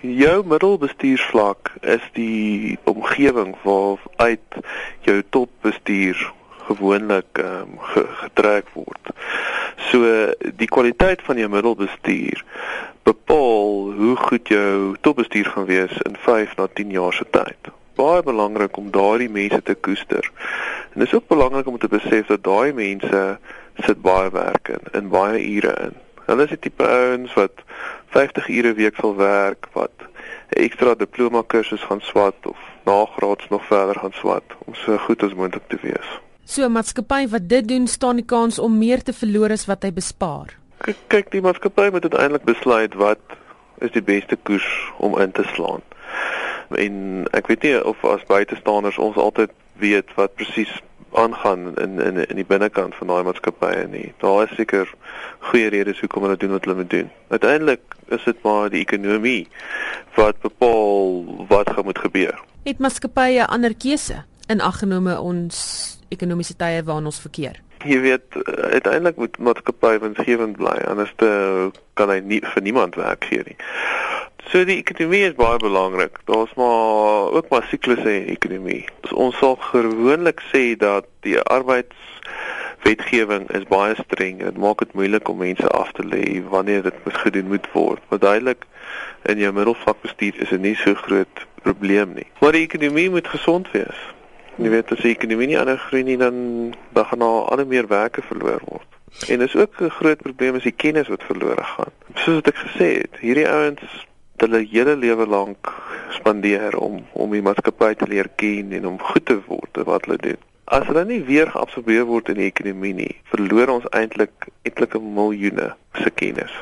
Jou middelbestuursvlak is die omgewing waaruit jou topbestuur gewoonlik um, getrek word. So die kwaliteit van jou middelbestuur bepaal hoe goed jou topbestuur gaan wees in 5 na 10 jaar se tyd. Baie belangrik om daardie mense te koester. En dit is ook belangrik om te besef dat daai mense sit baie werk in, in baie ure in. Hulle is die tipe ouens wat 50 ure week sal werk, wat 'n ekstra diploma kursus gaan swat of nagraads nog verder gaan swat om so goed as moontlik te wees. So 'n maatskappy wat dit doen, staan die kans om meer te verloor as wat hy bespaar. Kyk, kyk die maatskappy moet uiteindelik besluit wat is die beste koers om in te slaan. En ek weet nie of as buitestanders ons altyd weet wat presies aangaan in in in die binnekant van daai maatskappye nie. Daar is seker goeie redes hoekom hulle doen wat hulle moet doen. Uiteindelik is dit maar die ekonomie wat bepaal wat gaan moet gebeur. Het maatskappye ander keuse in aggenome ons ekonomiese tye waarin ons verkeer? Jy weet uiteindelik moet maatskappye winsgewend bly anders te kan hy nie vir niemand werk gee nie. So die ekonomie is baie belangrik. Daar's maar ook maar siklusse in ekonomie. Dus ons sal gewoonlik sê dat die arbeidswetgewing is baie streng. Dit maak dit moeilik om mense af te lê wanneer dit moet gedoen moet word. Maar duidelik in jou middelvlakbestuur is dit nie so groot probleem nie. Maar die ekonomie moet gesond wees. Jy weet as die ekonomie nie ander groei nie dan dan gaan daar ander meer werke verloor word. En dis ook 'n groot probleem as die kennis wat verlore gaan. Soos wat ek gesê het, hierdie ouens hulle hele lewe lank spandeer om om die maatskappy te leer ken en om goed te word wat hulle doen. As hulle nie weer geabsorbeer word in die ekonomie nie, verloor ons eintlik etlike miljoene se kennis.